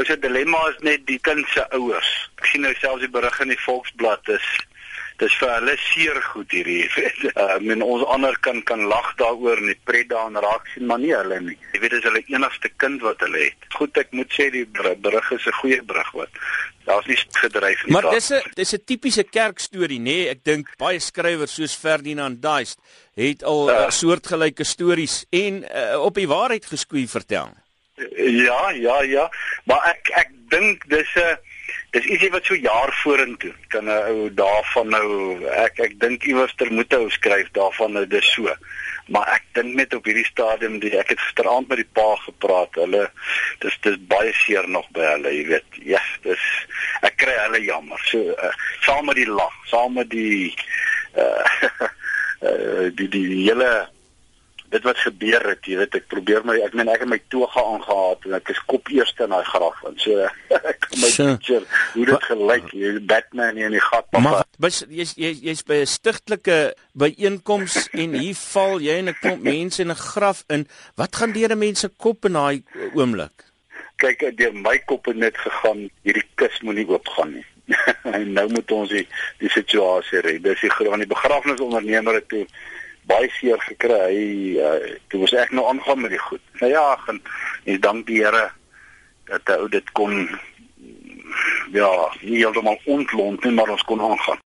Ou se dilemma is net die kind se ouers. Ek sien nou selfs die berig in die Volksblad is dis vir hulle seer goed hierdie. Uh, ek meen ons ander kan kan lag daaroor en die pret daarin raak sien, maar nie hulle nie. Jy weet dis hulle enigste kind wat hulle het. Goed, ek moet sê die berig is 'n goeie berig wat. Daar's nie gedryf nie. Maar dis 'n dis 'n tipiese kerkstorie, nê? Nee? Ek dink baie skrywers soos Ferdinand Duist het al uh, soortgelyke stories en uh, op die waarheid geskoei vertel. Ja, ja, ja. Maar ek ek dink dis 'n uh, dis ietsie wat so jaar vorentoe kan 'n ou daarvan nou ek ek dink iewers ter moet ou skryf daarvan nou dis so. Maar ek dink net op hierdie stadium die ek het gisteraand met die pa gepraat hulle dis dis baie seer nog by hulle jy weet ja dis ek kry hulle jammer. So uh, saam met die lag saam met die uh, uh, die die hele dit wat gebeur het, jy weet ek probeer my ek meen ek het my toga aangehaat en ek is kop eers in daai graf en so ek my picture hoe dit gelyk jy Batman in die gat maar jy's jy's jy's by 'n stigtelike byeenkoms en hier val jy in 'n klomp mense in 'n graf in. Wat gaan deur 'n mens se kop in daai oomblik kyk deur my kop het net gegaan hierdie kus moenie oopgaan nie. En nou moet ons die die situasie red. Dis die groot die begrafnisondernemer toe baie seer gekry. Hy uh, toe was ek nou aangaan met die goed. Nou ja, en ek dank die Here dat ou dit kon ja, nie heeltemal ontlont nie, maar ons kon aangaan.